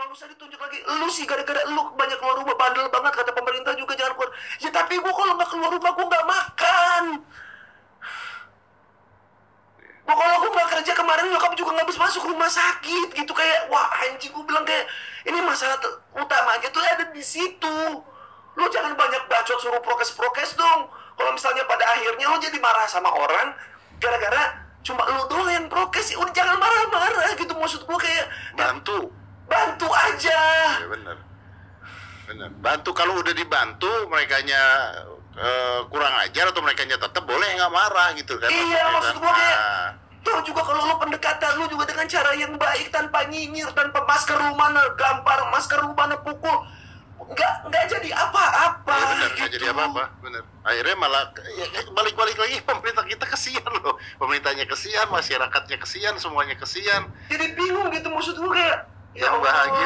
nggak usah ditunjuk lagi lu sih gara-gara lu banyak keluar rumah bandel banget kata pemerintah juga jangan keluar. Ya tapi gua kalau nggak keluar rumah gua nggak makan. Gua kalau gua nggak kerja kemarin nyokap juga nggak bisa masuk rumah sakit gitu. Kayak wah anjing gua bilang kayak ini masalah te- utamanya tuh ada di situ. Lu jangan banyak bacot suruh prokes-prokes dong. Kalau misalnya pada akhirnya lu jadi marah sama orang gara-gara cuma lu doang yang prokes ya udah jangan marah-marah gitu. Maksud gua kayak ya, bantu bantu aja ya benar. Benar. Bantu kalau udah dibantu mereka nya kurang ajar atau mereka nya tetap boleh nggak marah gitu kan? Iya, maksud kan. gua kayak- Nah, Tuh juga kalau lu pendekatan lu juga dengan cara yang baik tanpa nyinyir tanpa masker lu mana gampar masker lu mana pukul nggak nggak jadi apa-apa ya benar nggak gitu. jadi apa-apa benar. Akhirnya malah ya, balik-balik lagi pemerintah kita kesian loh. Pemerintahnya kesian masyarakatnya kesian semuanya kesian. Jadi bingung gitu maksud gua kayak ya yang bahagia